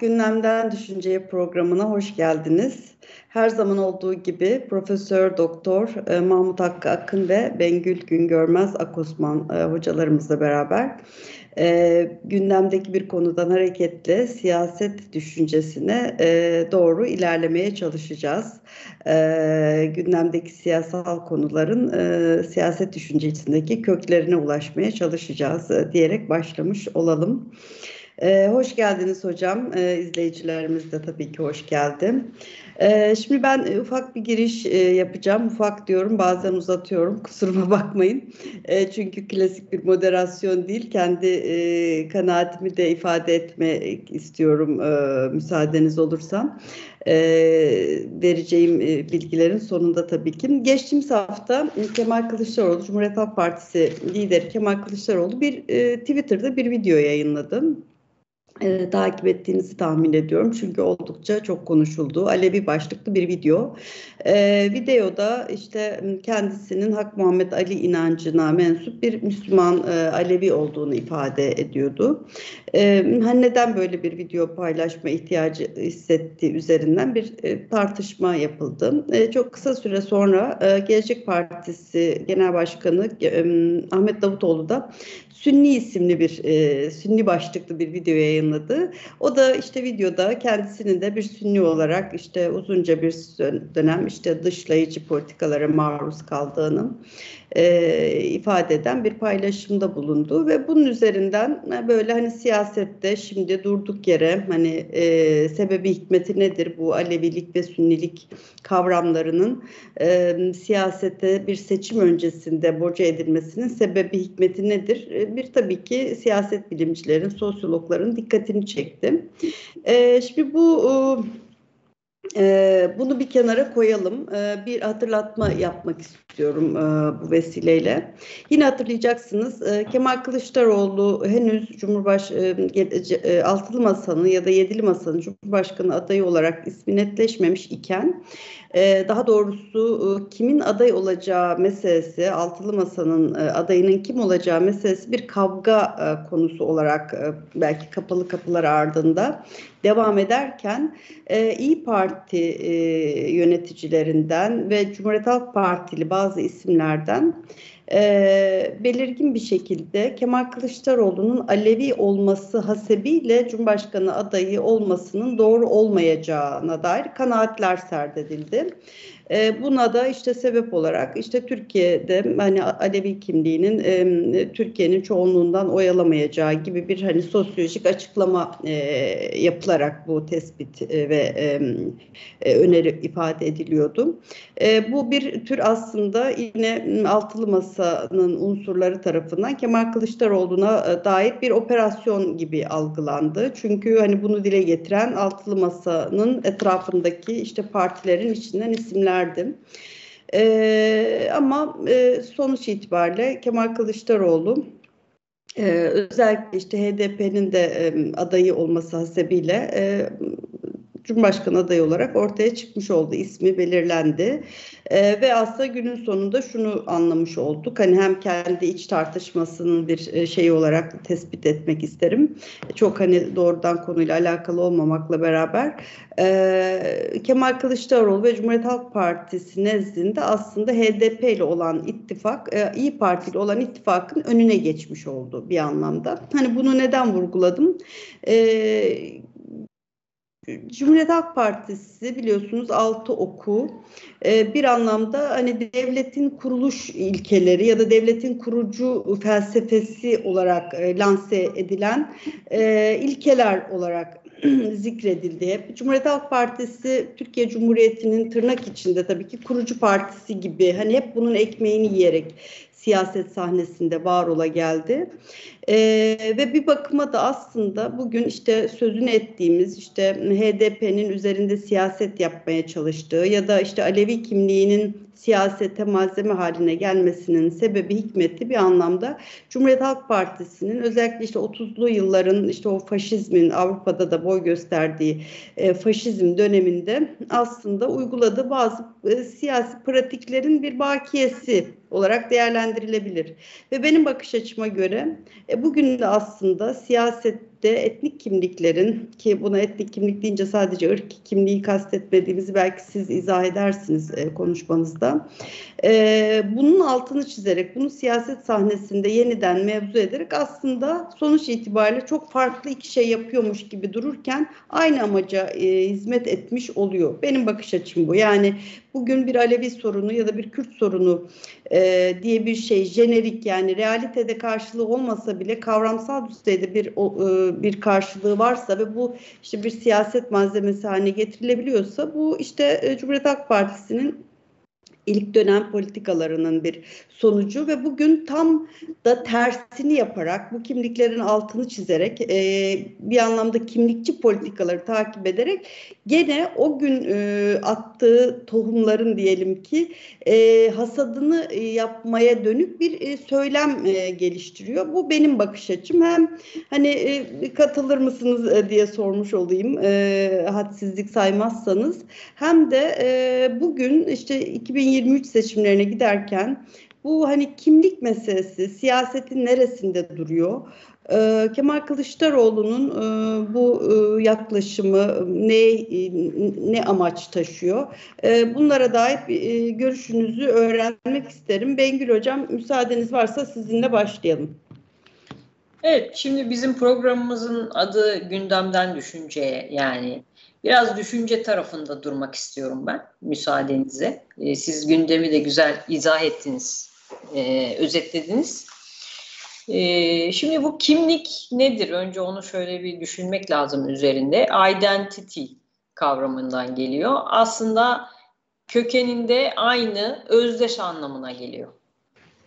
Gündemden Düşünceye programına hoş geldiniz. Her zaman olduğu gibi Profesör Doktor e, Mahmut Hakkı Akın ve Bengül Güngörmez Akosman e, hocalarımızla beraber e, gündemdeki bir konudan hareketle siyaset düşüncesine doğru ilerlemeye çalışacağız. gündemdeki siyasal konuların siyaset düşüncesindeki köklerine ulaşmaya çalışacağız diyerek başlamış olalım. Ee, hoş geldiniz hocam. Ee, izleyicilerimiz de tabii ki hoş geldi. Ee, şimdi ben e, ufak bir giriş e, yapacağım. Ufak diyorum bazen uzatıyorum. Kusuruma bakmayın. E, çünkü klasik bir moderasyon değil. Kendi e, kanaatimi de ifade etmek istiyorum e, müsaadeniz olursa. E, vereceğim e, bilgilerin sonunda tabii ki. Geçtiğimiz hafta Kemal Kılıçdaroğlu, Cumhuriyet Halk Partisi lideri Kemal Kılıçdaroğlu bir e, Twitter'da bir video yayınladı e, takip ettiğinizi tahmin ediyorum. Çünkü oldukça çok konuşuldu. Alevi başlıklı bir video. E, videoda işte kendisinin Hak Muhammed Ali inancına mensup bir Müslüman e, Alevi olduğunu ifade ediyordu. E, neden böyle bir video paylaşma ihtiyacı hissettiği üzerinden bir e, tartışma yapıldı. E, çok kısa süre sonra e, Gelecek Partisi Genel Başkanı e, Ahmet Davutoğlu da Sünni isimli bir e, Sünni başlıklı bir video yayınladı. O da işte videoda kendisinin de bir Sünni olarak işte uzunca bir dönem işte dışlayıcı politikalara maruz kaldığını e, ifade eden bir paylaşımda bulundu ve bunun üzerinden e, böyle hani siyasette şimdi durduk yere hani e, sebebi hikmeti nedir bu Alevilik ve Sünnilik kavramlarının e, siyasete bir seçim öncesinde boca edilmesinin sebebi hikmeti nedir? E, bir tabii ki siyaset bilimcilerin, sosyologların dikkatini çekti. E, şimdi bu e, bunu bir kenara koyalım. E, bir hatırlatma yapmak istiyorum e, bu vesileyle. Yine hatırlayacaksınız e, Kemal Kılıçdaroğlu henüz Cumhurbaş e, e, Altılı Masa'nın ya da Yedili Masa'nın Cumhurbaşkanı adayı olarak ismi netleşmemiş iken ee, daha doğrusu e, kimin aday olacağı meselesi, altılı masanın e, adayının kim olacağı meselesi bir kavga e, konusu olarak belki kapalı kapılar ardında devam ederken İyi Parti yöneticilerinden ve Cumhuriyet Halk Partili bazı isimlerden e, belirgin bir şekilde Kemal Kılıçdaroğlu'nun Alevi olması hasebiyle Cumhurbaşkanı adayı olmasının doğru olmayacağına dair kanaatler serdedildi. E, buna da işte sebep olarak işte Türkiye'de hani Alevi kimliğinin e, Türkiye'nin çoğunluğundan oyalamayacağı gibi bir hani sosyolojik açıklama e, yapılarak bu tespit e, ve e, öneri ifade ediliyordu. E, bu bir tür aslında yine altılı masanın unsurları tarafından Kemal Kılıçdaroğlu'na e, dair bir operasyon gibi algılandı. Çünkü hani bunu dile getiren altılı masanın etrafındaki işte partilerin içinden isimler verdim. E, ama e, sonuç itibariyle Kemal Kılıçdaroğlu e, özellikle işte HDP'nin de e, adayı olması hasebiyle e, Cumhurbaşkanı adayı olarak ortaya çıkmış oldu. ismi belirlendi. E, ve aslında günün sonunda şunu anlamış olduk. Hani hem kendi iç tartışmasının bir e, şeyi olarak tespit etmek isterim. Çok hani doğrudan konuyla alakalı olmamakla beraber e, Kemal Kılıçdaroğlu ve Cumhuriyet Halk Partisi nezdinde aslında HDP ile olan ittifak, e, İyi Parti ile olan ittifakın önüne geçmiş oldu bir anlamda. Hani bunu neden vurguladım? E, Cumhuriyet Halk Partisi biliyorsunuz altı oku e, bir anlamda hani devletin kuruluş ilkeleri ya da devletin kurucu felsefesi olarak e, lanse edilen e, ilkeler olarak zikredildi hep. Cumhuriyet Halk Partisi Türkiye Cumhuriyeti'nin tırnak içinde tabii ki kurucu partisi gibi hani hep bunun ekmeğini yiyerek siyaset sahnesinde var ola geldi. Ee, ve bir bakıma da aslında bugün işte sözünü ettiğimiz işte HDP'nin üzerinde siyaset yapmaya çalıştığı ya da işte Alevi kimliğinin siyasete malzeme haline gelmesinin sebebi hikmeti bir anlamda Cumhuriyet Halk Partisi'nin özellikle işte 30'lu yılların işte o faşizmin Avrupa'da da boy gösterdiği e, faşizm döneminde aslında uyguladığı bazı e, siyasi pratiklerin bir bakiyesi olarak değerlendirilebilir. Ve benim bakış açıma göre e, bugün de aslında siyaset birlikte etnik kimliklerin ki buna etnik kimlik deyince sadece ırk kimliği kastetmediğimizi belki siz izah edersiniz e, konuşmanızda. E, bunun altını çizerek, bunu siyaset sahnesinde yeniden mevzu ederek aslında sonuç itibariyle çok farklı iki şey yapıyormuş gibi dururken aynı amaca e, hizmet etmiş oluyor. Benim bakış açım bu. Yani bugün bir Alevi sorunu ya da bir Kürt sorunu e, diye bir şey jenerik yani realitede karşılığı olmasa bile kavramsal düzeyde bir e, bir karşılığı varsa ve bu işte bir siyaset malzemesi haline getirilebiliyorsa bu işte e, Cumhuriyet Halk Partisi'nin ilk dönem politikalarının bir sonucu ve bugün tam da tersini yaparak bu kimliklerin altını çizerek e, bir anlamda kimlikçi politikaları takip ederek gene o gün e, attığı tohumların diyelim ki e, hasadını e, yapmaya dönük bir e, söylem e, geliştiriyor. Bu benim bakış açım. Hem hani e, katılır mısınız e, diye sormuş olayım e, hadsizlik saymazsanız hem de e, bugün işte 2023 seçimlerine giderken bu hani kimlik meselesi siyasetin neresinde duruyor? Ee, Kemal Kılıçdaroğlu'nun e, bu e, yaklaşımı ne e, ne amaç taşıyor? E, bunlara dair e, görüşünüzü öğrenmek isterim. Bengül Hocam müsaadeniz varsa sizinle başlayalım. Evet, şimdi bizim programımızın adı gündemden düşünceye yani biraz düşünce tarafında durmak istiyorum ben müsaadenizle. E, siz gündemi de güzel izah ettiniz, e, özetlediniz. E, şimdi bu kimlik nedir? Önce onu şöyle bir düşünmek lazım üzerinde. Identity kavramından geliyor. Aslında kökeninde aynı özdeş anlamına geliyor.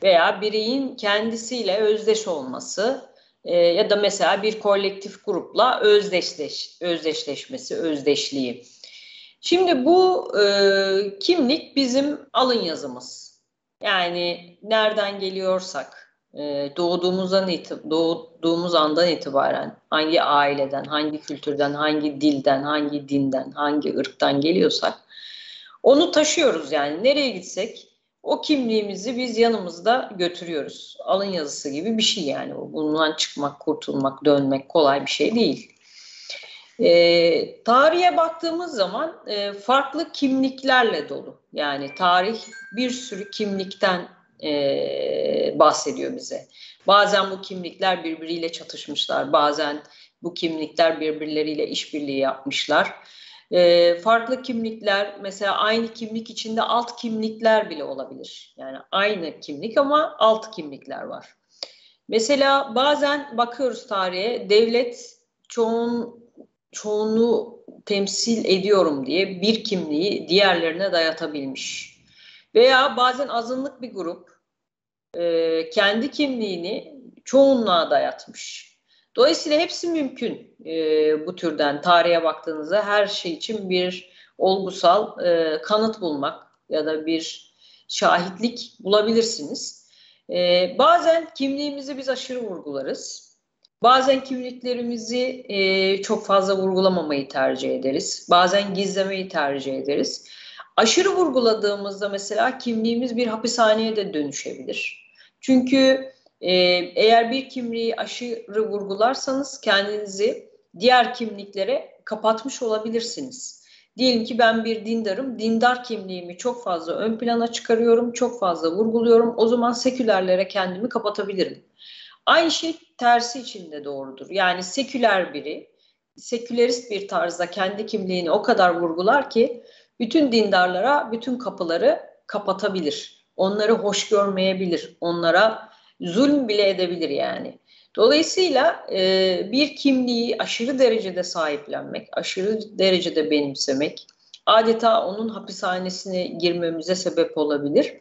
Veya bireyin kendisiyle özdeş olması e, ya da mesela bir kolektif grupla özdeşleş, özdeşleşmesi, özdeşliği. Şimdi bu e, kimlik bizim alın yazımız. Yani nereden geliyorsak, e, doğduğumuzdan doğduğumuz andan itibaren hangi aileden, hangi kültürden, hangi dilden, hangi dinden, hangi ırktan geliyorsak onu taşıyoruz yani nereye gitsek o kimliğimizi biz yanımızda götürüyoruz. Alın yazısı gibi bir şey yani. Bundan çıkmak, kurtulmak, dönmek kolay bir şey değil. E, tarihe baktığımız zaman e, farklı kimliklerle dolu. Yani tarih bir sürü kimlikten e, bahsediyor bize. Bazen bu kimlikler birbiriyle çatışmışlar, bazen bu kimlikler birbirleriyle işbirliği yapmışlar. E, farklı kimlikler mesela aynı kimlik içinde alt kimlikler bile olabilir. Yani aynı kimlik ama alt kimlikler var. Mesela bazen bakıyoruz tarihe devlet çoğun çoğunluğu temsil ediyorum diye bir kimliği diğerlerine dayatabilmiş. Veya bazen azınlık bir grup e, kendi kimliğini çoğunluğa dayatmış. Dolayısıyla hepsi mümkün e, bu türden tarihe baktığınızda her şey için bir olgusal e, kanıt bulmak ya da bir şahitlik bulabilirsiniz. E, bazen kimliğimizi biz aşırı vurgularız. Bazen kimliklerimizi e, çok fazla vurgulamamayı tercih ederiz. Bazen gizlemeyi tercih ederiz. Aşırı vurguladığımızda mesela kimliğimiz bir hapishaneye de dönüşebilir. Çünkü ee, eğer bir kimliği aşırı vurgularsanız kendinizi diğer kimliklere kapatmış olabilirsiniz. Diyelim ki ben bir dindarım, dindar kimliğimi çok fazla ön plana çıkarıyorum, çok fazla vurguluyorum. O zaman sekülerlere kendimi kapatabilirim. Aynı şey tersi için de doğrudur. Yani seküler biri, sekülerist bir tarzda kendi kimliğini o kadar vurgular ki bütün dindarlara bütün kapıları kapatabilir. Onları hoş görmeyebilir. Onlara zulm bile edebilir yani. Dolayısıyla e, bir kimliği aşırı derecede sahiplenmek, aşırı derecede benimsemek adeta onun hapishanesine girmemize sebep olabilir.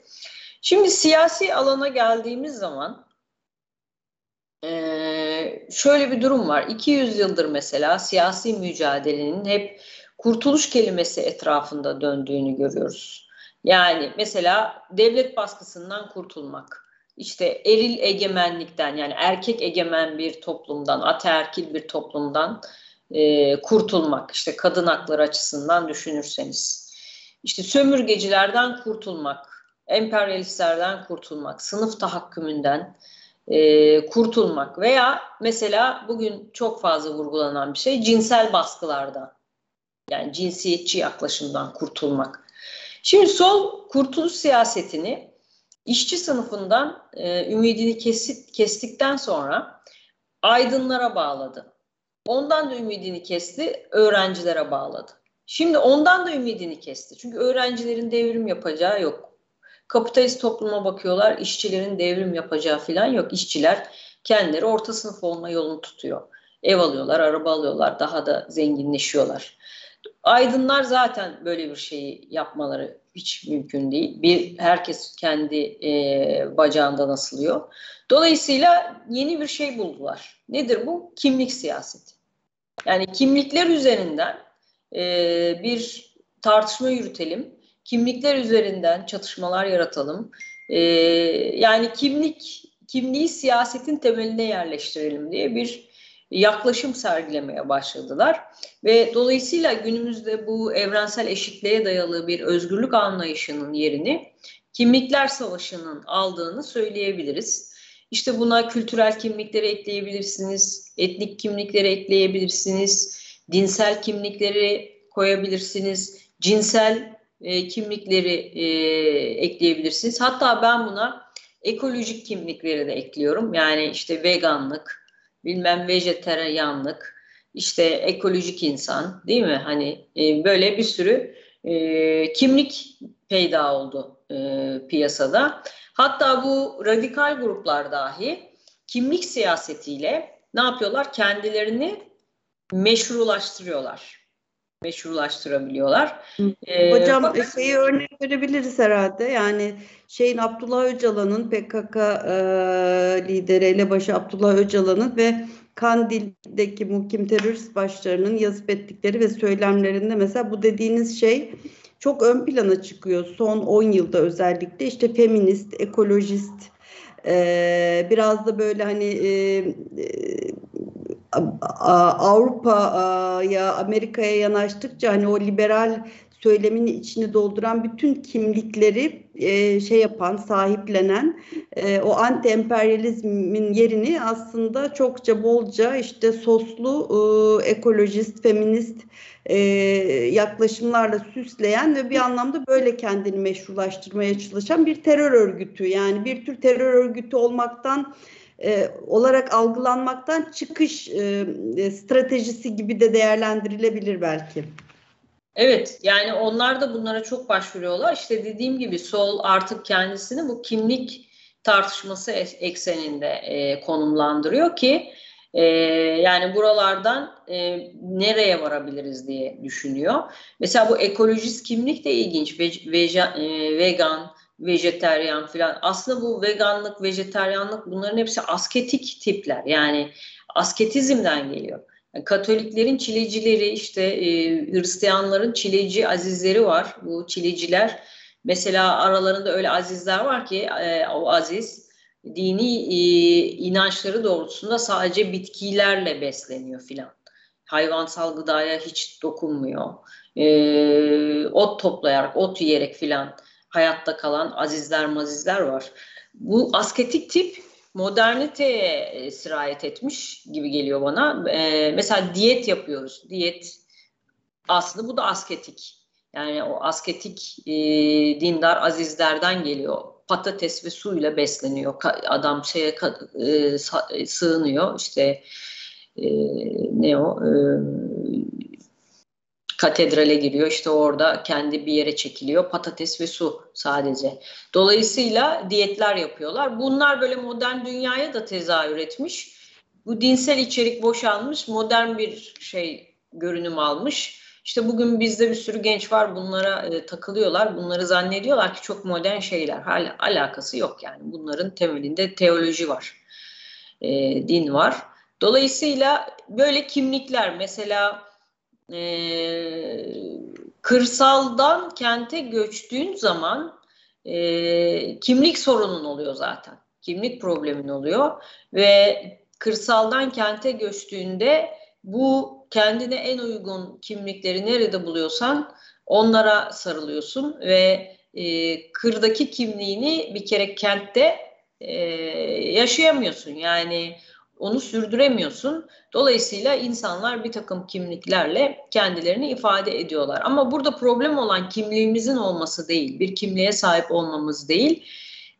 Şimdi siyasi alana geldiğimiz zaman e, şöyle bir durum var. 200 yıldır mesela siyasi mücadelenin hep kurtuluş kelimesi etrafında döndüğünü görüyoruz. Yani mesela devlet baskısından kurtulmak, işte eril egemenlikten yani erkek egemen bir toplumdan, ataerkil bir toplumdan e, kurtulmak. işte kadın hakları açısından düşünürseniz. işte sömürgecilerden kurtulmak, emperyalistlerden kurtulmak, sınıf tahakkümünden e, kurtulmak veya mesela bugün çok fazla vurgulanan bir şey cinsel baskılardan yani cinsiyetçi yaklaşımdan kurtulmak. Şimdi sol kurtuluş siyasetini işçi sınıfından e, ümidini kesit, kestikten sonra aydınlara bağladı. Ondan da ümidini kesti, öğrencilere bağladı. Şimdi ondan da ümidini kesti. Çünkü öğrencilerin devrim yapacağı yok. Kapitalist topluma bakıyorlar, işçilerin devrim yapacağı falan yok. İşçiler kendileri orta sınıf olma yolunu tutuyor. Ev alıyorlar, araba alıyorlar, daha da zenginleşiyorlar. Aydınlar zaten böyle bir şeyi yapmaları hiç mümkün değil. Bir herkes kendi e, bacağından asılıyor. Dolayısıyla yeni bir şey buldular. Nedir bu? Kimlik siyaseti. Yani kimlikler üzerinden e, bir tartışma yürütelim. Kimlikler üzerinden çatışmalar yaratalım. E, yani kimlik kimliği siyasetin temeline yerleştirelim diye bir yaklaşım sergilemeye başladılar. Ve dolayısıyla günümüzde bu evrensel eşitliğe dayalı bir özgürlük anlayışının yerini kimlikler savaşının aldığını söyleyebiliriz. İşte buna kültürel kimlikleri ekleyebilirsiniz, etnik kimlikleri ekleyebilirsiniz, dinsel kimlikleri koyabilirsiniz, cinsel e, kimlikleri e, ekleyebilirsiniz. Hatta ben buna ekolojik kimlikleri de ekliyorum. Yani işte veganlık, bilmem vejeteryanlık, işte ekolojik insan değil mi? Hani e, böyle bir sürü e, kimlik peyda oldu e, piyasada. Hatta bu radikal gruplar dahi kimlik siyasetiyle ne yapıyorlar? Kendilerini meşrulaştırıyorlar. Meşrulaştırabiliyorlar. Ee, Hocam fakat... şeyi örnek verebiliriz herhalde. Yani şeyin Abdullah Öcalan'ın PKK e, lideri elebaşı Abdullah Öcalan'ın ve Kandil'deki muhkim terörist başlarının yazıp ettikleri ve söylemlerinde mesela bu dediğiniz şey çok ön plana çıkıyor son 10 yılda özellikle işte feminist, ekolojist e, biraz da böyle hani e, e, Avrupa'ya Amerika'ya yanaştıkça hani o liberal söylemin içini dolduran bütün kimlikleri e, şey yapan, sahiplenen e, o anti-emperyalizmin yerini aslında çokça bolca işte soslu, e, ekolojist, feminist e, yaklaşımlarla süsleyen ve bir anlamda böyle kendini meşrulaştırmaya çalışan bir terör örgütü. Yani bir tür terör örgütü olmaktan e, olarak algılanmaktan çıkış e, stratejisi gibi de değerlendirilebilir belki. Evet yani onlar da bunlara çok başvuruyorlar. İşte dediğim gibi sol artık kendisini bu kimlik tartışması ekseninde e, konumlandırıyor ki e, yani buralardan e, nereye varabiliriz diye düşünüyor. Mesela bu ekolojist kimlik de ilginç. Ve, veja, e, vegan, vejeteryan falan. Aslında bu veganlık, vejeteryanlık bunların hepsi asketik tipler. Yani asketizmden geliyor. Katoliklerin çilecileri işte e, Hristiyanların çileci azizleri var. Bu çileciler mesela aralarında öyle azizler var ki e, o aziz dini e, inançları doğrultusunda sadece bitkilerle besleniyor filan. Hayvansal gıdaya hiç dokunmuyor. E, ot toplayarak, ot yiyerek filan hayatta kalan azizler mazizler var. Bu asketik tip moderniteye e, sirayet etmiş gibi geliyor bana. E, mesela diyet yapıyoruz. Diyet aslında bu da asketik. Yani o asketik e, dindar azizlerden geliyor. Patates ve suyla besleniyor. Adam şeye e, sığınıyor. İşte e, ne o? E, katedrale giriyor. İşte orada kendi bir yere çekiliyor. Patates ve su sadece. Dolayısıyla diyetler yapıyorlar. Bunlar böyle modern dünyaya da tezahür etmiş. Bu dinsel içerik boşalmış, modern bir şey görünüm almış. İşte bugün bizde bir sürü genç var bunlara e, takılıyorlar. Bunları zannediyorlar ki çok modern şeyler. Hala alakası yok yani. Bunların temelinde teoloji var. E, din var. Dolayısıyla böyle kimlikler mesela e, kırsaldan kente göçtüğün zaman e, kimlik sorunun oluyor zaten. Kimlik problemin oluyor ve kırsaldan kente göçtüğünde bu kendine en uygun kimlikleri nerede buluyorsan onlara sarılıyorsun ve e, kırdaki kimliğini bir kere kentte e, yaşayamıyorsun. Yani onu sürdüremiyorsun. Dolayısıyla insanlar bir takım kimliklerle kendilerini ifade ediyorlar. Ama burada problem olan kimliğimizin olması değil, bir kimliğe sahip olmamız değil.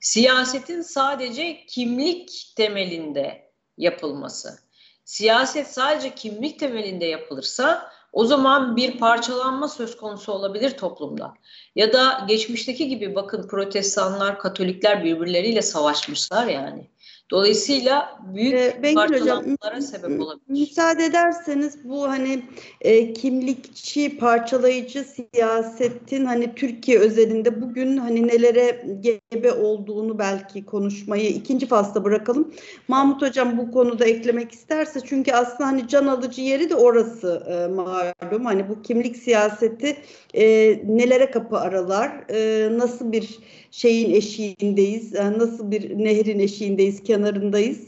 Siyasetin sadece kimlik temelinde yapılması. Siyaset sadece kimlik temelinde yapılırsa o zaman bir parçalanma söz konusu olabilir toplumda. Ya da geçmişteki gibi bakın protestanlar, katolikler birbirleriyle savaşmışlar yani. Dolayısıyla büyük ee, parçalanmalara sebep olabilir. Müsaade ederseniz bu hani e, kimlikçi, parçalayıcı siyasetin hani Türkiye özelinde bugün hani nelere gebe olduğunu belki konuşmayı ikinci fasla bırakalım. Mahmut Hocam bu konuda eklemek isterse çünkü aslında hani can alıcı yeri de orası e, malum. Hani bu kimlik siyaseti e, nelere kapı aralar, e, nasıl bir şeyin eşiğindeyiz, yani nasıl bir nehrin eşiğindeyiz, kenarındayız.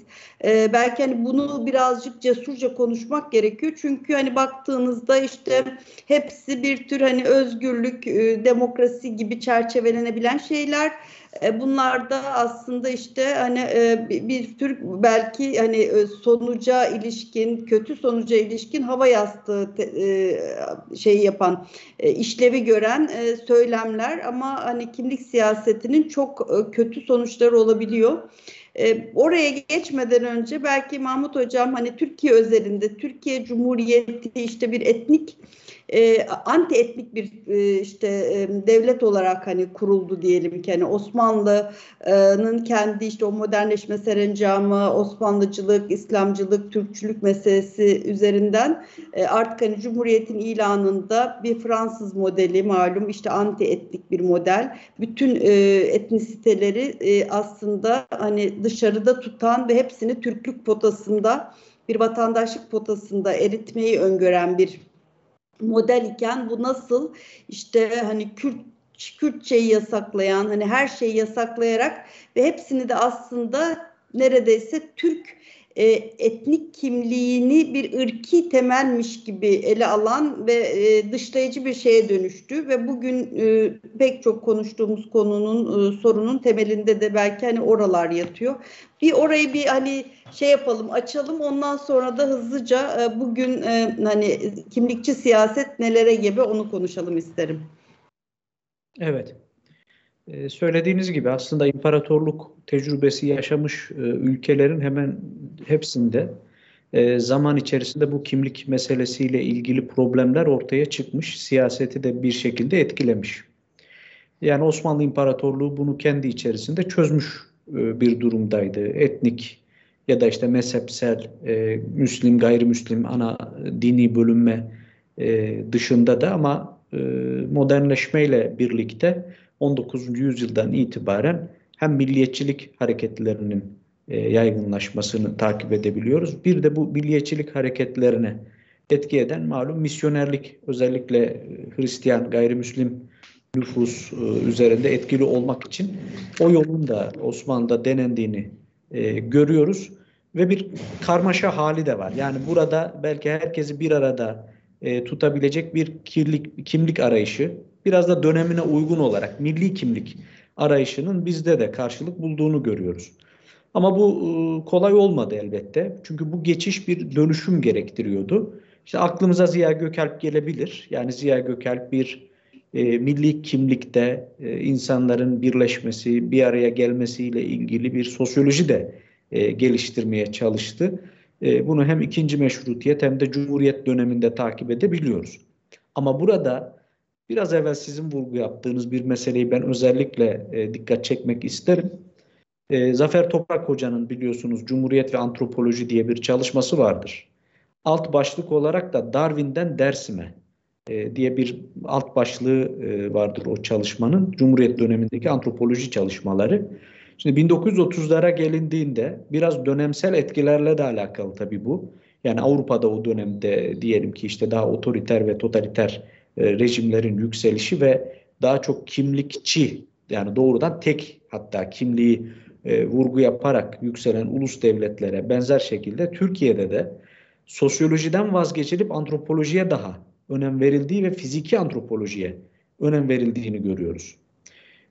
Ee, belki hani bunu birazcık cesurca konuşmak gerekiyor. Çünkü hani baktığınızda işte hepsi bir tür hani özgürlük, e, demokrasi gibi çerçevelenebilen şeyler. E, bunlar da aslında işte hani e, bir tür belki hani e, sonuca ilişkin, kötü sonuca ilişkin hava yastığı şey yapan, işlevi gören söylemler ama hani kimlik siyasetinin çok kötü sonuçları olabiliyor. Oraya geçmeden önce belki Mahmut Hocam hani Türkiye özelinde Türkiye Cumhuriyeti işte bir etnik e, anti etnik bir e, işte e, devlet olarak hani kuruldu diyelim ki hani Osmanlı'nın kendi işte o modernleşme serencamı, Osmanlıcılık, İslamcılık, Türkçülük meselesi üzerinden e, artık hani Cumhuriyet'in ilanında bir Fransız modeli malum işte anti etnik bir model. Bütün e, etnisiteleri e, aslında hani dışarıda tutan ve hepsini Türklük potasında bir vatandaşlık potasında eritmeyi öngören bir model iken bu nasıl işte hani Kürt Kürtçeyi yasaklayan hani her şeyi yasaklayarak ve hepsini de aslında neredeyse Türk e, etnik kimliğini bir ırki temelmiş gibi ele alan ve e, dışlayıcı bir şeye dönüştü ve bugün e, pek çok konuştuğumuz konunun e, sorunun temelinde de belki hani oralar yatıyor. Bir orayı bir hani şey yapalım açalım ondan sonra da hızlıca e, bugün e, hani kimlikçi siyaset nelere gebe onu konuşalım isterim. Evet. Ee, söylediğiniz gibi aslında imparatorluk tecrübesi yaşamış e, ülkelerin hemen hepsinde e, zaman içerisinde bu kimlik meselesiyle ilgili problemler ortaya çıkmış, siyaseti de bir şekilde etkilemiş. Yani Osmanlı İmparatorluğu bunu kendi içerisinde çözmüş e, bir durumdaydı. Etnik ya da işte mezhepsel, e, Müslim, gayrimüslim ana dini bölünme dışında da ama modernleşmeyle birlikte 19. yüzyıldan itibaren hem milliyetçilik hareketlerinin e, yaygınlaşmasını takip edebiliyoruz. Bir de bu milliyetçilik hareketlerine etki eden malum misyonerlik özellikle e, Hristiyan, gayrimüslim nüfus e, üzerinde etkili olmak için o yolun da Osmanlı'da denendiğini e, görüyoruz ve bir karmaşa hali de var. Yani burada belki herkesi bir arada e, tutabilecek bir kirlik, kimlik arayışı biraz da dönemine uygun olarak milli kimlik arayışının bizde de karşılık bulduğunu görüyoruz. Ama bu e, kolay olmadı elbette. Çünkü bu geçiş bir dönüşüm gerektiriyordu. İşte aklımıza Ziya Gökalp gelebilir. Yani Ziya Gökalp bir e, milli kimlikte e, insanların birleşmesi, bir araya gelmesiyle ilgili bir sosyoloji de e, geliştirmeye çalıştı. E, bunu hem ikinci meşrutiyet hem de cumhuriyet döneminde takip edebiliyoruz. Ama burada biraz evvel sizin vurgu yaptığınız bir meseleyi ben özellikle e, dikkat çekmek isterim. E, Zafer Toprak Hoca'nın biliyorsunuz Cumhuriyet ve Antropoloji diye bir çalışması vardır. Alt başlık olarak da Darwin'den Dersim'e e, diye bir alt başlığı e, vardır o çalışmanın. Cumhuriyet dönemindeki antropoloji çalışmaları. Şimdi 1930'lara gelindiğinde biraz dönemsel etkilerle de alakalı tabii bu. Yani Avrupa'da o dönemde diyelim ki işte daha otoriter ve totaliter e, rejimlerin yükselişi ve daha çok kimlikçi yani doğrudan tek hatta kimliği e, vurgu yaparak yükselen ulus devletlere benzer şekilde Türkiye'de de sosyolojiden vazgeçilip antropolojiye daha önem verildiği ve fiziki antropolojiye önem verildiğini görüyoruz.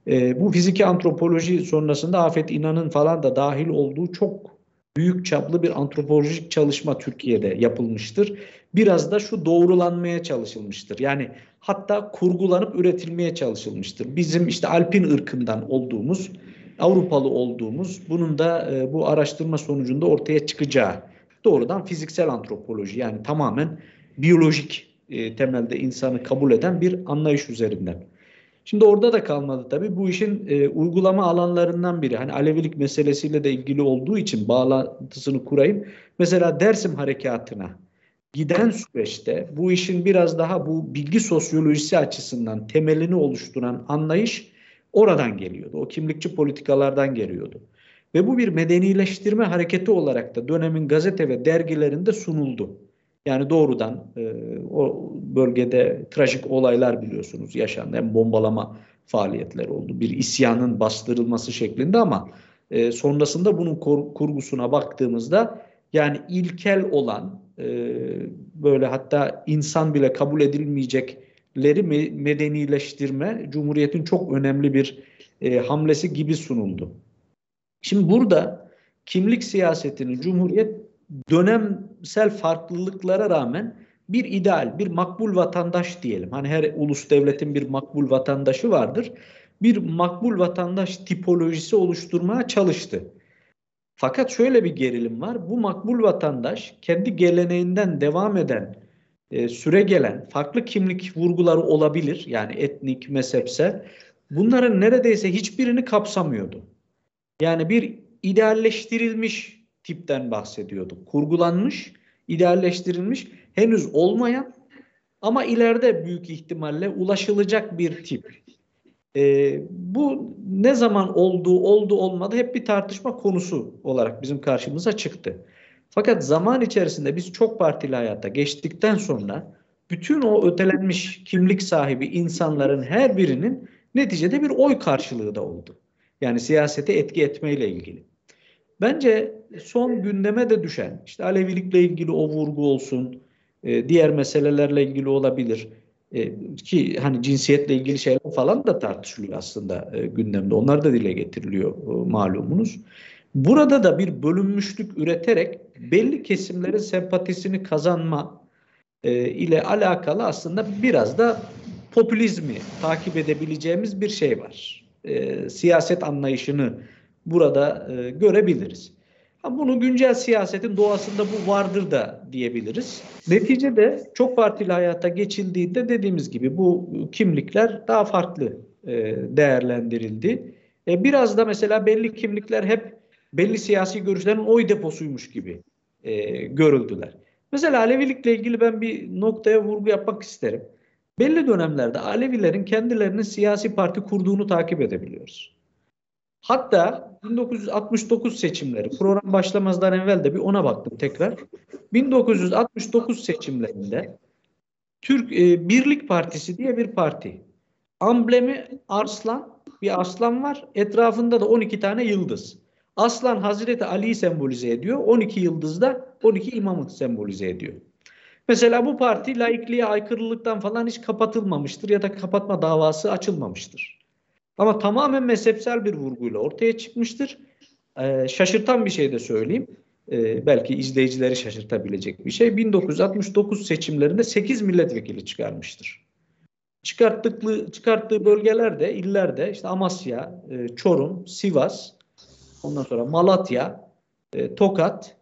E, bu fiziki antropoloji sonrasında Afet İnan'ın falan da dahil olduğu çok büyük çaplı bir antropolojik çalışma Türkiye'de yapılmıştır. Biraz da şu doğrulanmaya çalışılmıştır. Yani hatta kurgulanıp üretilmeye çalışılmıştır. Bizim işte Alpin ırkından olduğumuz, Avrupalı olduğumuz bunun da e, bu araştırma sonucunda ortaya çıkacağı doğrudan fiziksel antropoloji yani tamamen biyolojik e, temelde insanı kabul eden bir anlayış üzerinden. Şimdi orada da kalmadı tabii. Bu işin e, uygulama alanlarından biri. Hani Alevilik meselesiyle de ilgili olduğu için bağlantısını kurayım. Mesela Dersim harekatına giden süreçte bu işin biraz daha bu bilgi sosyolojisi açısından temelini oluşturan anlayış oradan geliyordu. O kimlikçi politikalardan geliyordu. Ve bu bir medenileştirme hareketi olarak da dönemin gazete ve dergilerinde sunuldu. Yani doğrudan e, o bölgede trajik olaylar biliyorsunuz yaşandı. Hem bombalama faaliyetleri oldu. Bir isyanın bastırılması şeklinde ama e, sonrasında bunun kur, kurgusuna baktığımızda yani ilkel olan e, böyle hatta insan bile kabul edilmeyecekleri me medenileştirme Cumhuriyet'in çok önemli bir e, hamlesi gibi sunuldu. Şimdi burada kimlik siyasetini Cumhuriyet dönemsel farklılıklara rağmen bir ideal, bir makbul vatandaş diyelim. Hani her ulus devletin bir makbul vatandaşı vardır. Bir makbul vatandaş tipolojisi oluşturmaya çalıştı. Fakat şöyle bir gerilim var. Bu makbul vatandaş kendi geleneğinden devam eden, e, süre gelen farklı kimlik vurguları olabilir. Yani etnik, mezhepsel. Bunların neredeyse hiçbirini kapsamıyordu. Yani bir idealleştirilmiş tipten bahsediyorduk. Kurgulanmış, idealleştirilmiş, henüz olmayan ama ileride büyük ihtimalle ulaşılacak bir tip. E, bu ne zaman olduğu, oldu olmadı hep bir tartışma konusu olarak bizim karşımıza çıktı. Fakat zaman içerisinde biz çok partili hayata geçtikten sonra bütün o ötelenmiş kimlik sahibi insanların her birinin neticede bir oy karşılığı da oldu. Yani siyasete etki etmeyle ilgili. Bence son gündeme de düşen, işte Alevilikle ilgili o vurgu olsun, e, diğer meselelerle ilgili olabilir. E, ki hani cinsiyetle ilgili şeyler falan da tartışılıyor aslında e, gündemde. Onlar da dile getiriliyor e, malumunuz. Burada da bir bölünmüşlük üreterek belli kesimlerin sempatisini kazanma ile alakalı aslında biraz da popülizmi takip edebileceğimiz bir şey var. Siyaset anlayışını burada görebiliriz. Bunu güncel siyasetin doğasında bu vardır da diyebiliriz. Neticede çok partili hayata geçildiğinde dediğimiz gibi bu kimlikler daha farklı e, değerlendirildi. E, biraz da mesela belli kimlikler hep belli siyasi görüşlerin oy deposuymuş gibi e, görüldüler. Mesela Alevilikle ilgili ben bir noktaya vurgu yapmak isterim. Belli dönemlerde Alevilerin kendilerinin siyasi parti kurduğunu takip edebiliyoruz. Hatta 1969 seçimleri program başlamazdan evvel de bir ona baktım tekrar. 1969 seçimlerinde Türk e, Birlik Partisi diye bir parti. Amblemi arslan, bir aslan var. Etrafında da 12 tane yıldız. Aslan Hazreti Ali'yi sembolize ediyor. 12 yıldız da 12 imamı sembolize ediyor. Mesela bu parti laikliğe aykırılıktan falan hiç kapatılmamıştır ya da kapatma davası açılmamıştır. Ama tamamen mezhepsel bir vurguyla ortaya çıkmıştır. Ee, şaşırtan bir şey de söyleyeyim. Ee, belki izleyicileri şaşırtabilecek bir şey. 1969 seçimlerinde 8 milletvekili çıkarmıştır. Çıkarttıklı, çıkarttığı bölgelerde, illerde işte Amasya, e, Çorum, Sivas, ondan sonra Malatya, e, Tokat,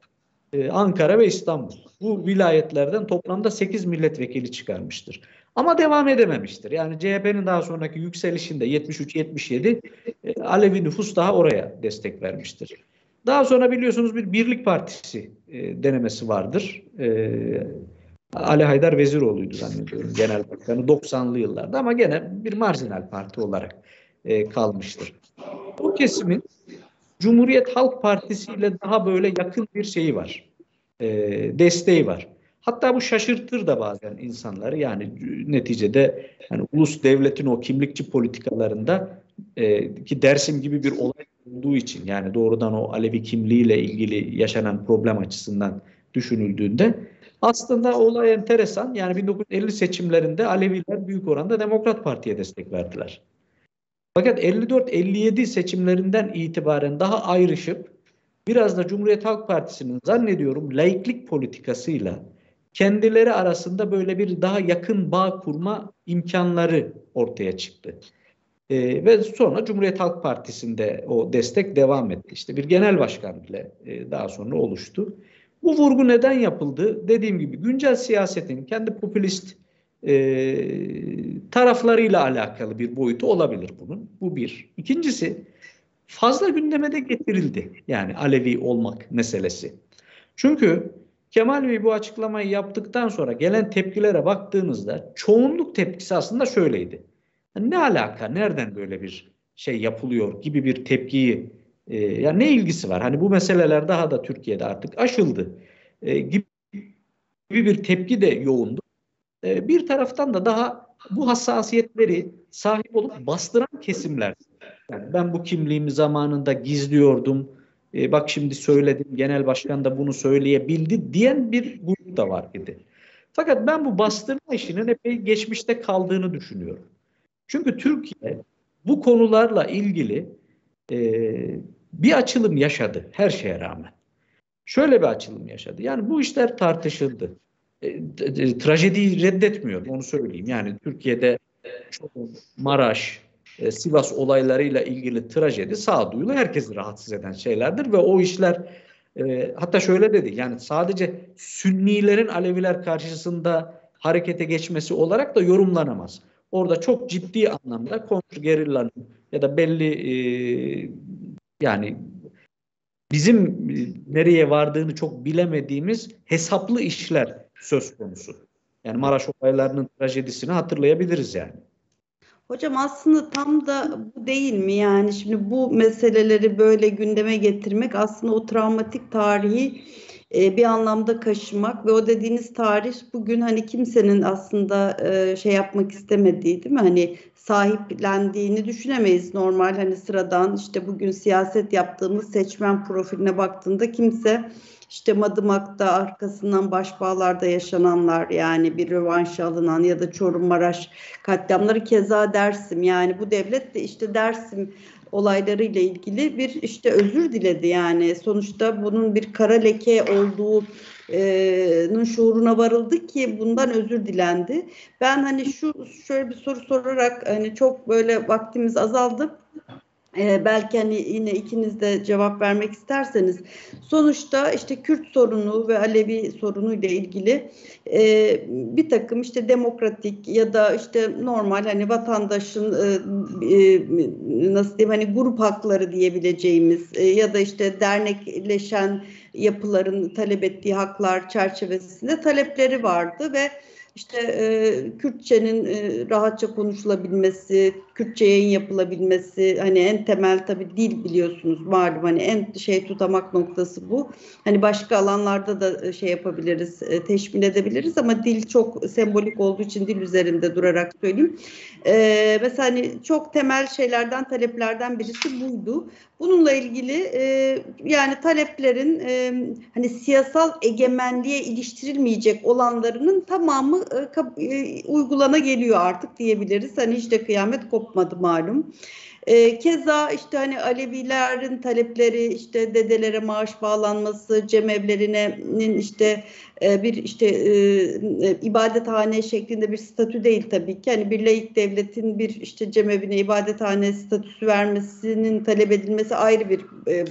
e, Ankara ve İstanbul. Bu vilayetlerden toplamda 8 milletvekili çıkarmıştır. Ama devam edememiştir. Yani CHP'nin daha sonraki yükselişinde 73-77 e, Alevi nüfus daha oraya destek vermiştir. Daha sonra biliyorsunuz bir Birlik Partisi e, denemesi vardır. E, Ali Haydar Veziroğlu'ydu zannediyorum genel başkanı 90'lı yıllarda ama gene bir marjinal parti olarak e, kalmıştır. Bu kesimin Cumhuriyet Halk Partisi ile daha böyle yakın bir şeyi var. E, desteği var. Hatta bu şaşırtır da bazen insanları. Yani neticede yani ulus devletin o kimlikçi politikalarında e, ki Dersim gibi bir olay olduğu için yani doğrudan o Alevi kimliğiyle ilgili yaşanan problem açısından düşünüldüğünde aslında olay enteresan. Yani 1950 seçimlerinde Aleviler büyük oranda Demokrat Parti'ye destek verdiler. Fakat 54-57 seçimlerinden itibaren daha ayrışıp biraz da Cumhuriyet Halk Partisi'nin zannediyorum laiklik politikasıyla kendileri arasında böyle bir daha yakın bağ kurma imkanları ortaya çıktı. E, ve sonra Cumhuriyet Halk Partisi'nde o destek devam etti. İşte bir genel başkan bile e, daha sonra oluştu. Bu vurgu neden yapıldı? Dediğim gibi güncel siyasetin kendi popülist e, taraflarıyla alakalı bir boyutu olabilir bunun. Bu bir. İkincisi fazla gündeme de getirildi. Yani Alevi olmak meselesi. Çünkü Kemal Bey bu açıklamayı yaptıktan sonra gelen tepkilere baktığınızda çoğunluk tepkisi aslında şöyleydi. Ne alaka, nereden böyle bir şey yapılıyor gibi bir tepkiyi, e, ya ne ilgisi var? Hani bu meseleler daha da Türkiye'de artık aşıldı e, gibi bir tepki de yoğundu. E, bir taraftan da daha bu hassasiyetleri sahip olup bastıran kesimler. Yani ben bu kimliğimi zamanında gizliyordum. E, bak şimdi söyledim, genel başkan da bunu söyleyebildi diyen bir grup da var idi. Fakat ben bu bastırma işinin epey geçmişte kaldığını düşünüyorum. Çünkü Türkiye bu konularla ilgili e, bir açılım yaşadı her şeye rağmen. Şöyle bir açılım yaşadı. Yani bu işler tartışıldı. E, trajediyi reddetmiyorum onu söyleyeyim. Yani Türkiye'de çok Maraş, e, Sivas olaylarıyla ilgili trajedi sağduyulu herkesi rahatsız eden şeylerdir ve o işler e, hatta şöyle dedi yani sadece Sünnilerin Aleviler karşısında harekete geçmesi olarak da yorumlanamaz. Orada çok ciddi anlamda kontrgerillanın ya da belli e, yani bizim nereye vardığını çok bilemediğimiz hesaplı işler söz konusu. Yani Maraş olaylarının trajedisini hatırlayabiliriz yani. Hocam aslında tam da bu değil mi? Yani şimdi bu meseleleri böyle gündeme getirmek aslında o travmatik tarihi e, bir anlamda kaşımak ve o dediğiniz tarih bugün hani kimsenin aslında e, şey yapmak istemediği değil mi? Hani sahiplendiğini düşünemeyiz normal hani sıradan işte bugün siyaset yaptığımız seçmen profiline baktığında kimse işte Madımak'ta arkasından başbağlarda yaşananlar yani bir rövanş alınan ya da Çorum Maraş katliamları keza Dersim yani bu devlet de işte Dersim olaylarıyla ilgili bir işte özür diledi yani sonuçta bunun bir kara leke olduğu e, şuuruna varıldı ki bundan özür dilendi. Ben hani şu şöyle bir soru sorarak hani çok böyle vaktimiz azaldı. Ee, belki hani yine ikiniz de cevap vermek isterseniz. Sonuçta işte Kürt sorunu ve Alevi sorunu ile ilgili e, bir takım işte demokratik ya da işte normal hani vatandaşın e, e, nasıl diyeyim hani grup hakları diyebileceğimiz e, ya da işte dernekleşen yapıların talep ettiği haklar çerçevesinde talepleri vardı ve işte e, Kürtçenin e, rahatça konuşulabilmesi, Kürtçe yayın yapılabilmesi, hani en temel tabii dil biliyorsunuz malum hani en şey tutamak noktası bu. Hani başka alanlarda da e, şey yapabiliriz, e, teşmil edebiliriz ama dil çok sembolik olduğu için dil üzerinde durarak söyleyeyim. E, mesela hani çok temel şeylerden, taleplerden birisi buydu. Bununla ilgili e, yani taleplerin e, hani siyasal egemenliğe iliştirilmeyecek olanlarının tamamı e, e, uygulana geliyor artık diyebiliriz. Hani işte kıyamet kopmadı malum. E, keza işte hani Alevilerin talepleri işte dedelere maaş bağlanması, cemevlerinin işte e, bir işte e, e, ibadethane şeklinde bir statü değil tabii ki. Hani bir laik devletin bir işte cemevine ibadethane statüsü vermesinin talep edilmesi ayrı bir e,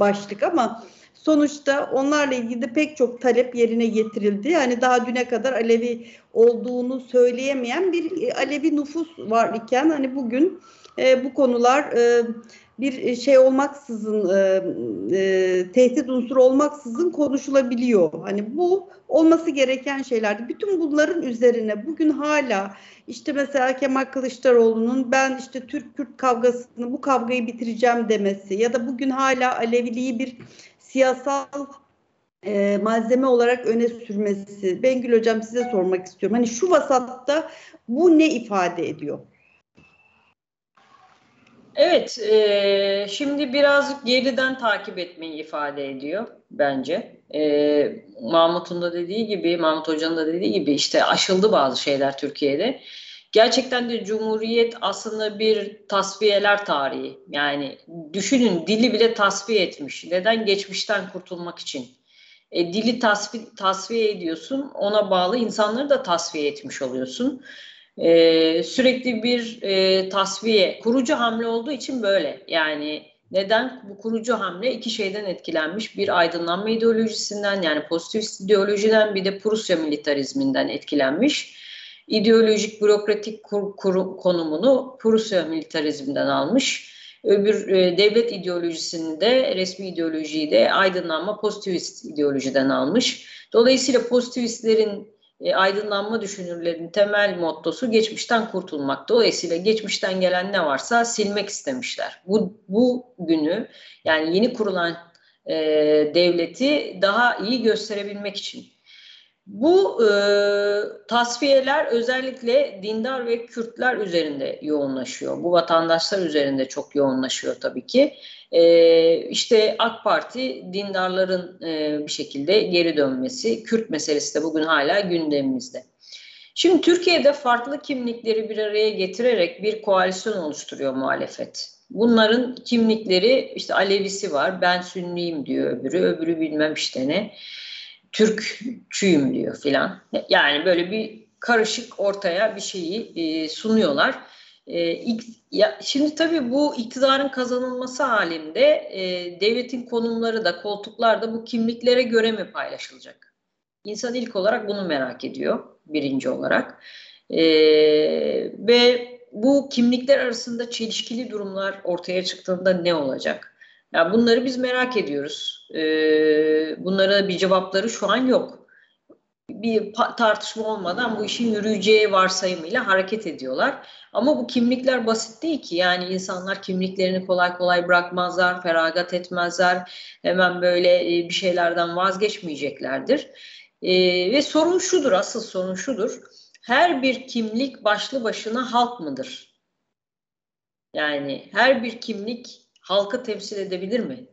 başlık ama sonuçta onlarla ilgili de pek çok talep yerine getirildi. Yani daha düne kadar Alevi olduğunu söyleyemeyen bir e, Alevi nüfus var iken hani bugün e, bu konular e, bir şey olmaksızın e, e, tehdit unsuru olmaksızın konuşulabiliyor. Hani bu olması gereken şeylerdi. Bütün bunların üzerine bugün hala işte mesela Kemal Kılıçdaroğlu'nun ben işte Türk-Kürt kavgasını bu kavgayı bitireceğim demesi ya da bugün hala Aleviliği bir siyasal e, malzeme olarak öne sürmesi. Bengül Hocam size sormak istiyorum. Hani şu vasatta bu ne ifade ediyor? Evet, e, şimdi birazcık geriden takip etmeyi ifade ediyor bence. E, Mahmut'un da dediği gibi, Mahmut Hoca'nın da dediği gibi işte aşıldı bazı şeyler Türkiye'de. Gerçekten de Cumhuriyet aslında bir tasfiyeler tarihi. Yani düşünün dili bile tasfiye etmiş. Neden? Geçmişten kurtulmak için. E, dili tasfiye, tasfiye ediyorsun, ona bağlı insanları da tasfiye etmiş oluyorsun. E, sürekli bir e, tasfiye, kurucu hamle olduğu için böyle. Yani neden? Bu kurucu hamle iki şeyden etkilenmiş. Bir aydınlanma ideolojisinden yani pozitivist ideolojiden bir de Prusya militarizminden etkilenmiş. İdeolojik bürokratik kur, kur, konumunu Prusya militarizminden almış. Öbür e, devlet ideolojisini de resmi ideolojiyi de aydınlanma pozitivist ideolojiden almış. Dolayısıyla pozitivistlerin e, aydınlanma düşünürlerin temel mottosu geçmişten kurtulmak. Dolayısıyla geçmişten gelen ne varsa silmek istemişler. Bu, bu günü yani yeni kurulan e, devleti daha iyi gösterebilmek için. Bu e, tasfiyeler özellikle dindar ve Kürtler üzerinde yoğunlaşıyor. Bu vatandaşlar üzerinde çok yoğunlaşıyor tabii ki. E, işte AK Parti dindarların e, bir şekilde geri dönmesi, Kürt meselesi de bugün hala gündemimizde. Şimdi Türkiye'de farklı kimlikleri bir araya getirerek bir koalisyon oluşturuyor muhalefet. Bunların kimlikleri işte Alevisi var, ben Sünniyim diyor öbürü, öbürü bilmem işte ne. Türkçüyüm diyor filan. Yani böyle bir karışık ortaya bir şeyi e, sunuyorlar. E, ya, şimdi tabii bu iktidarın kazanılması halinde e, devletin konumları da koltuklar da bu kimliklere göre mi paylaşılacak? İnsan ilk olarak bunu merak ediyor birinci olarak. E, ve bu kimlikler arasında çelişkili durumlar ortaya çıktığında ne olacak? Ya bunları biz merak ediyoruz. Ee, bunlara bir cevapları şu an yok. Bir tartışma olmadan bu işin yürüyeceği varsayımıyla hareket ediyorlar. Ama bu kimlikler basit değil ki. Yani insanlar kimliklerini kolay kolay bırakmazlar, feragat etmezler. Hemen böyle e, bir şeylerden vazgeçmeyeceklerdir. Ee, ve sorun şudur, asıl sorun şudur. Her bir kimlik başlı başına halk mıdır? Yani her bir kimlik halkı temsil edebilir mi?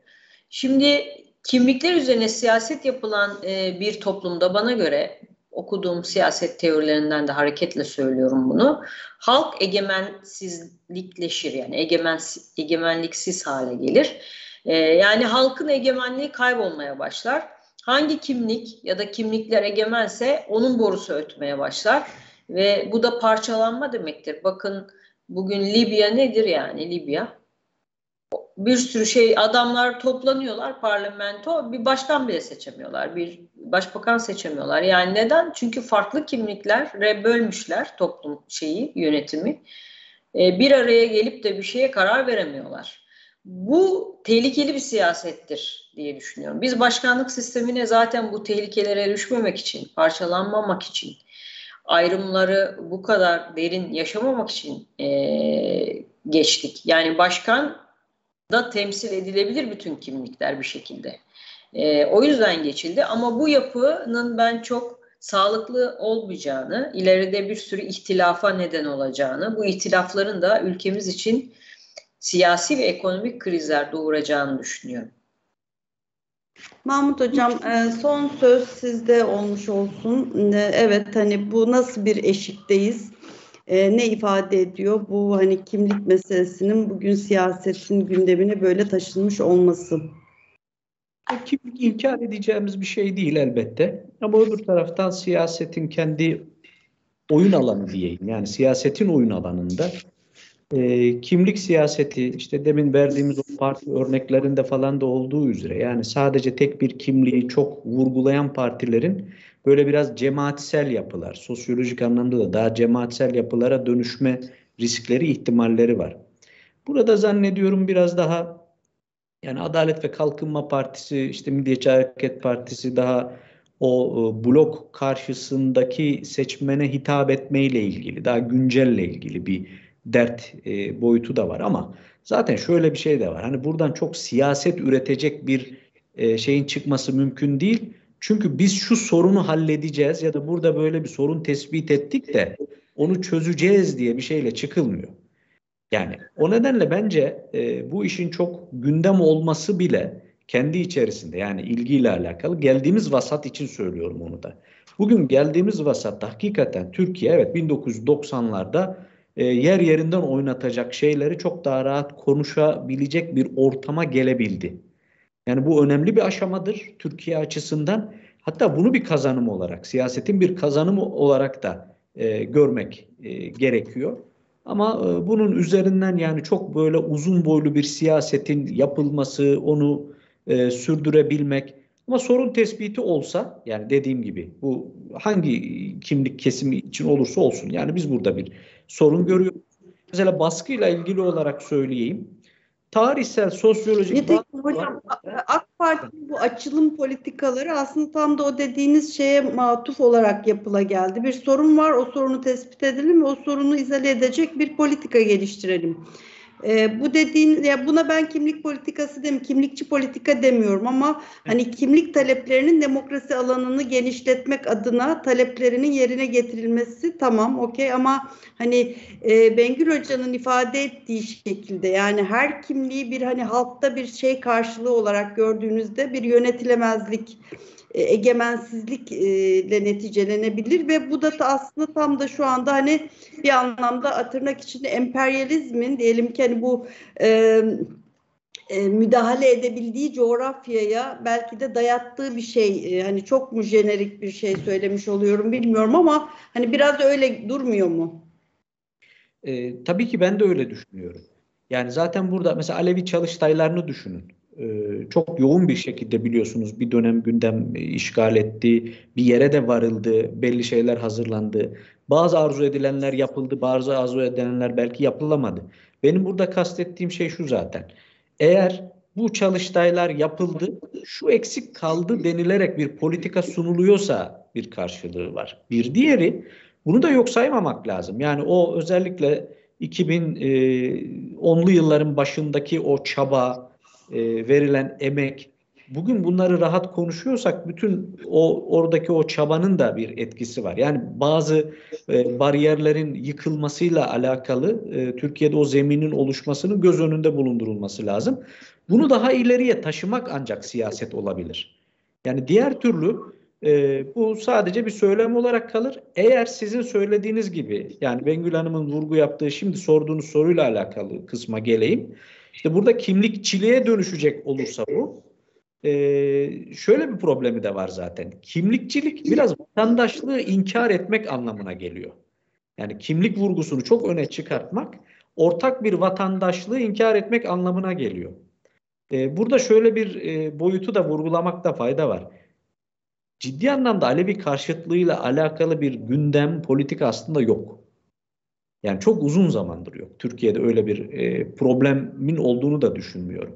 Şimdi kimlikler üzerine siyaset yapılan e, bir toplumda bana göre okuduğum siyaset teorilerinden de hareketle söylüyorum bunu. Halk egemensizlikleşir yani egemen, egemenliksiz hale gelir. E, yani halkın egemenliği kaybolmaya başlar. Hangi kimlik ya da kimlikler egemense onun borusu ötmeye başlar. Ve bu da parçalanma demektir. Bakın bugün Libya nedir yani Libya? Bir sürü şey adamlar toplanıyorlar parlamento bir başkan bile seçemiyorlar bir başbakan seçemiyorlar. Yani neden? Çünkü farklı kimliklere bölmüşler toplum şeyi yönetimi. E, bir araya gelip de bir şeye karar veremiyorlar. Bu tehlikeli bir siyasettir diye düşünüyorum. Biz başkanlık sistemine zaten bu tehlikelere düşmemek için parçalanmamak için ayrımları bu kadar derin yaşamamak için e, geçtik. Yani başkan da temsil edilebilir bütün kimlikler bir şekilde. E, o yüzden geçildi ama bu yapının ben çok sağlıklı olmayacağını, ileride bir sürü ihtilafa neden olacağını, bu ihtilafların da ülkemiz için siyasi ve ekonomik krizler doğuracağını düşünüyorum. Mahmut Hocam e, son söz sizde olmuş olsun. E, evet hani bu nasıl bir eşikteyiz? E, ne ifade ediyor? Bu hani kimlik meselesinin bugün siyasetin gündemine böyle taşınmış olması. Kimlik inkar edeceğimiz bir şey değil elbette. Ama öbür taraftan siyasetin kendi oyun alanı diyeyim. Yani siyasetin oyun alanında e, kimlik siyaseti işte demin verdiğimiz o parti örneklerinde falan da olduğu üzere yani sadece tek bir kimliği çok vurgulayan partilerin böyle biraz cemaatsel yapılar, sosyolojik anlamda da daha cemaatsel yapılara dönüşme riskleri, ihtimalleri var. Burada zannediyorum biraz daha yani Adalet ve Kalkınma Partisi, işte Milliyetçi Hareket Partisi daha o e, blok karşısındaki seçmene hitap etmeyle ilgili, daha güncelle ilgili bir dert e, boyutu da var ama zaten şöyle bir şey de var. Hani buradan çok siyaset üretecek bir e, şeyin çıkması mümkün değil. Çünkü biz şu sorunu halledeceğiz ya da burada böyle bir sorun tespit ettik de onu çözeceğiz diye bir şeyle çıkılmıyor. Yani o nedenle bence e, bu işin çok gündem olması bile kendi içerisinde yani ilgiyle alakalı geldiğimiz vasat için söylüyorum onu da. Bugün geldiğimiz vasatta hakikaten Türkiye evet 1990'larda e, yer yerinden oynatacak şeyleri çok daha rahat konuşabilecek bir ortama gelebildi. Yani bu önemli bir aşamadır Türkiye açısından. Hatta bunu bir kazanım olarak, siyasetin bir kazanımı olarak da e, görmek e, gerekiyor. Ama e, bunun üzerinden yani çok böyle uzun boylu bir siyasetin yapılması, onu e, sürdürebilmek ama sorun tespiti olsa yani dediğim gibi bu hangi kimlik kesimi için olursa olsun yani biz burada bir sorun görüyoruz. Mesela baskıyla ilgili olarak söyleyeyim tarihsel, sosyolojik... Nitekim hocam AK Parti'nin bu açılım politikaları aslında tam da o dediğiniz şeye matuf olarak yapıla geldi. Bir sorun var, o sorunu tespit edelim ve o sorunu izale edecek bir politika geliştirelim. E, bu dediğin ya buna ben kimlik politikası demiyorum, kimlikçi politika demiyorum ama hani kimlik taleplerinin demokrasi alanını genişletmek adına taleplerinin yerine getirilmesi tamam okey ama hani e, Bengül Hoca'nın ifade ettiği şekilde yani her kimliği bir hani halkta bir şey karşılığı olarak gördüğünüzde bir yönetilemezlik e, egemensizlikle neticelenebilir ve bu da aslında tam da şu anda hani bir anlamda tırnak içinde emperyalizmin diyelim ki hani bu e, e, müdahale edebildiği coğrafyaya belki de dayattığı bir şey e, hani çok mu jenerik bir şey söylemiş oluyorum bilmiyorum ama hani biraz öyle durmuyor mu? E, tabii ki ben de öyle düşünüyorum. Yani zaten burada mesela Alevi çalıştaylarını düşünün. Ee, çok yoğun bir şekilde biliyorsunuz bir dönem gündem işgal etti. Bir yere de varıldı. Belli şeyler hazırlandı. Bazı arzu edilenler yapıldı. Bazı arzu edilenler belki yapılamadı. Benim burada kastettiğim şey şu zaten. Eğer bu çalıştaylar yapıldı, şu eksik kaldı denilerek bir politika sunuluyorsa bir karşılığı var. Bir diğeri bunu da yok saymamak lazım. Yani o özellikle 2010'lu e, yılların başındaki o çaba, e, verilen emek, bugün bunları rahat konuşuyorsak bütün o oradaki o çabanın da bir etkisi var. Yani bazı e, bariyerlerin yıkılmasıyla alakalı e, Türkiye'de o zeminin oluşmasının göz önünde bulundurulması lazım. Bunu daha ileriye taşımak ancak siyaset olabilir. Yani diğer türlü e, bu sadece bir söylem olarak kalır. Eğer sizin söylediğiniz gibi yani Bengül Hanım'ın vurgu yaptığı şimdi sorduğunuz soruyla alakalı kısma geleyim. İşte burada kimlikçiliğe dönüşecek olursa bu e, şöyle bir problemi de var zaten. Kimlikçilik biraz vatandaşlığı inkar etmek anlamına geliyor. Yani kimlik vurgusunu çok öne çıkartmak ortak bir vatandaşlığı inkar etmek anlamına geliyor. E, burada şöyle bir e, boyutu da vurgulamakta fayda var. Ciddi anlamda Alevi karşıtlığıyla alakalı bir gündem, politik aslında yok. Yani çok uzun zamandır yok. Türkiye'de öyle bir e, problemin olduğunu da düşünmüyorum.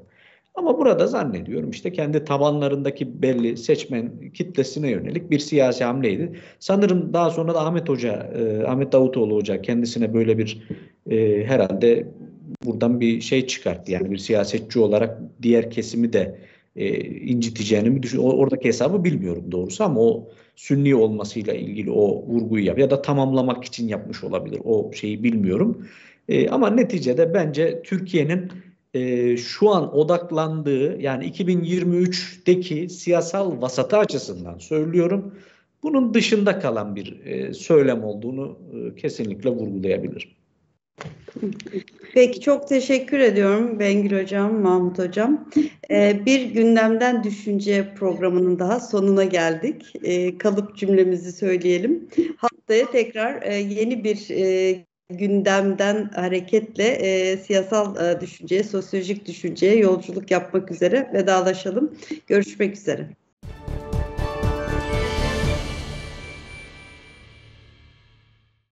Ama burada zannediyorum işte kendi tabanlarındaki belli seçmen kitlesine yönelik bir siyasi hamleydi. Sanırım daha sonra da Ahmet Hoca, e, Ahmet Davutoğlu Hoca kendisine böyle bir e, herhalde buradan bir şey çıkarttı. Yani bir siyasetçi olarak diğer kesimi de e, inciteceğini mi düşünüyorum. Oradaki hesabı bilmiyorum doğrusu ama o sünni olmasıyla ilgili o vurguyu yap ya da tamamlamak için yapmış olabilir. O şeyi bilmiyorum. E, ama neticede bence Türkiye'nin e, şu an odaklandığı yani 2023'teki siyasal vasatı açısından söylüyorum. Bunun dışında kalan bir e, söylem olduğunu e, kesinlikle vurgulayabilirim. Peki çok teşekkür ediyorum Bengül Hocam, Mahmut Hocam. Ee, bir gündemden düşünce programının daha sonuna geldik. Ee, kalıp cümlemizi söyleyelim. Haftaya tekrar e, yeni bir e, gündemden hareketle e, siyasal e, düşünceye, sosyolojik düşünceye yolculuk yapmak üzere vedalaşalım. Görüşmek üzere.